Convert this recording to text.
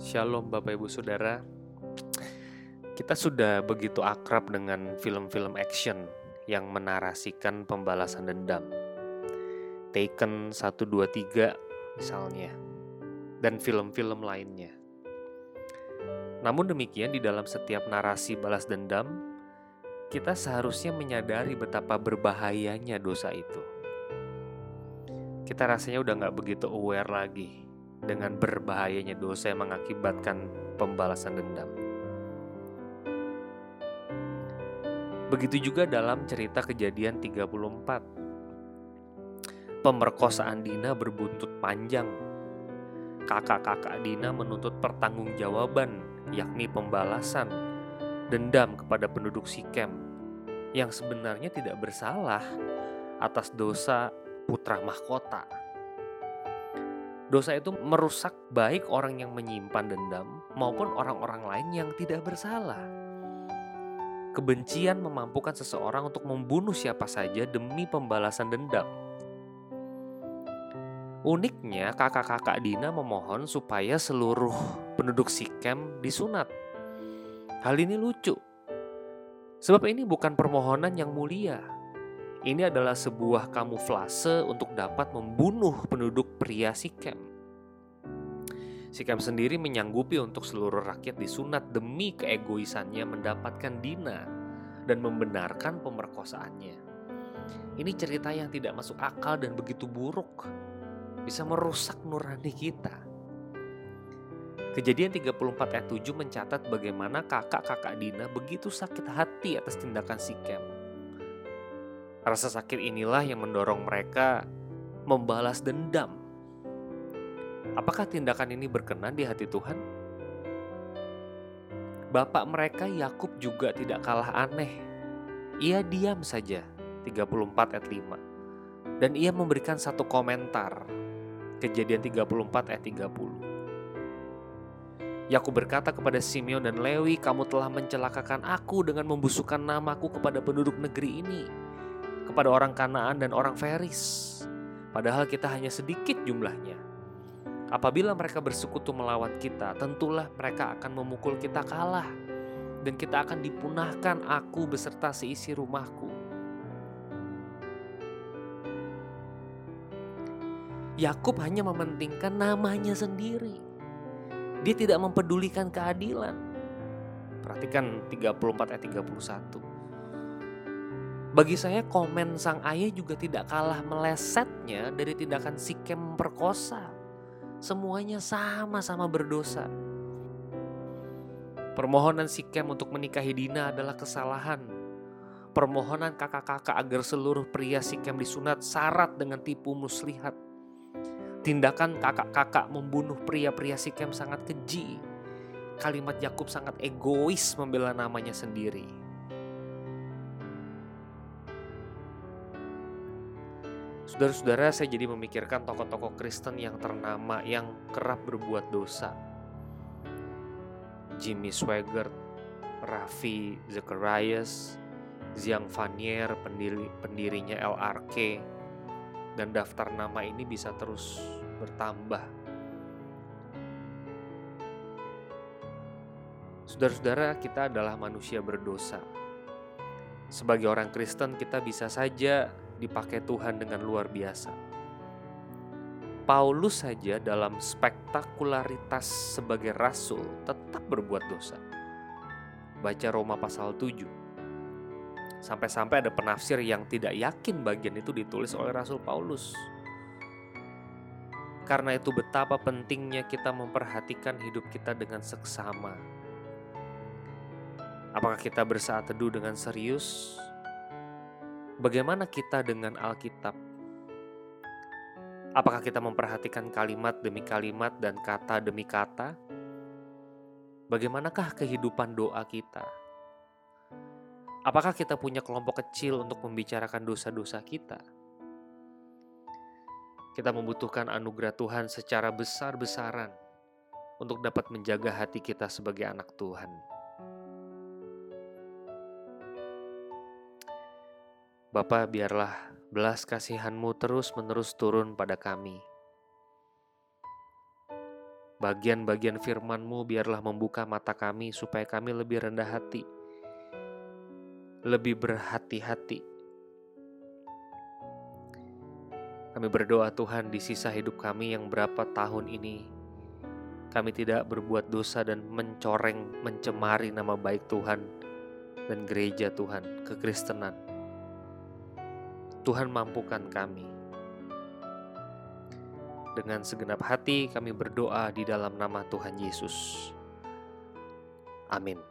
Shalom Bapak Ibu Saudara. Kita sudah begitu akrab dengan film-film action yang menarasikan pembalasan dendam. Taken 1, 2, 3 misalnya. Dan film-film lainnya. Namun demikian di dalam setiap narasi balas dendam Kita seharusnya menyadari betapa berbahayanya dosa itu. Kita rasanya udah nggak begitu aware lagi dengan berbahayanya dosa yang mengakibatkan pembalasan dendam. Begitu juga dalam cerita kejadian 34. Pemerkosaan Dina berbuntut panjang. Kakak-kakak Dina menuntut pertanggungjawaban, yakni pembalasan dendam kepada penduduk Sikem yang sebenarnya tidak bersalah atas dosa putra mahkota. Dosa itu merusak baik orang yang menyimpan dendam maupun orang-orang lain yang tidak bersalah. Kebencian memampukan seseorang untuk membunuh siapa saja demi pembalasan dendam. Uniknya, kakak-kakak Dina memohon supaya seluruh penduduk Sikem disunat. Hal ini lucu, sebab ini bukan permohonan yang mulia, ini adalah sebuah kamuflase untuk dapat membunuh penduduk pria Sikem. Sikem sendiri menyanggupi untuk seluruh rakyat disunat demi keegoisannya mendapatkan Dina dan membenarkan pemerkosaannya. Ini cerita yang tidak masuk akal dan begitu buruk. Bisa merusak nurani kita. Kejadian 34 ayat 7 mencatat bagaimana kakak-kakak Dina begitu sakit hati atas tindakan Sikem Rasa sakit inilah yang mendorong mereka membalas dendam. Apakah tindakan ini berkenan di hati Tuhan? Bapak mereka Yakub juga tidak kalah aneh. Ia diam saja, 34 ayat 5. Dan ia memberikan satu komentar. Kejadian 34 ayat 30. Yakub berkata kepada Simeon dan Lewi, "Kamu telah mencelakakan aku dengan membusukkan namaku kepada penduduk negeri ini." Kepada orang Kanaan dan orang Feris. Padahal kita hanya sedikit jumlahnya. Apabila mereka bersekutu melawan kita, tentulah mereka akan memukul kita kalah. Dan kita akan dipunahkan aku beserta seisi rumahku. Yakub hanya mementingkan namanya sendiri. Dia tidak mempedulikan keadilan. Perhatikan 34 ayat 31. Bagi saya komen sang ayah juga tidak kalah melesetnya dari tindakan Sikem memperkosa. Semuanya sama-sama berdosa. Permohonan Sikem untuk menikahi Dina adalah kesalahan. Permohonan kakak-kakak agar seluruh pria Sikem disunat syarat dengan tipu muslihat. Tindakan kakak-kakak membunuh pria-pria Sikem sangat keji. Kalimat Yakub sangat egois membela namanya sendiri. Saudara-saudara, saya jadi memikirkan tokoh-tokoh Kristen yang ternama yang kerap berbuat dosa. Jimmy Swaggart, Raffi Zacharias, Ziang Vanier, pendiri, pendirinya LRK, dan daftar nama ini bisa terus bertambah. Saudara-saudara, kita adalah manusia berdosa. Sebagai orang Kristen, kita bisa saja dipakai Tuhan dengan luar biasa. Paulus saja dalam spektakularitas sebagai rasul tetap berbuat dosa. Baca Roma pasal 7. Sampai-sampai ada penafsir yang tidak yakin bagian itu ditulis oleh Rasul Paulus. Karena itu betapa pentingnya kita memperhatikan hidup kita dengan seksama. Apakah kita bersaat teduh dengan serius Bagaimana kita dengan Alkitab? Apakah kita memperhatikan kalimat demi kalimat dan kata demi kata? Bagaimanakah kehidupan doa kita? Apakah kita punya kelompok kecil untuk membicarakan dosa-dosa kita? Kita membutuhkan anugerah Tuhan secara besar-besaran untuk dapat menjaga hati kita sebagai anak Tuhan. Bapa biarlah belas kasihanmu terus-menerus turun pada kami. Bagian-bagian firman-Mu biarlah membuka mata kami supaya kami lebih rendah hati, lebih berhati-hati. Kami berdoa Tuhan di sisa hidup kami yang berapa tahun ini kami tidak berbuat dosa dan mencoreng, mencemari nama baik Tuhan dan gereja Tuhan, kekristenan. Tuhan mampukan kami dengan segenap hati kami berdoa di dalam nama Tuhan Yesus. Amin.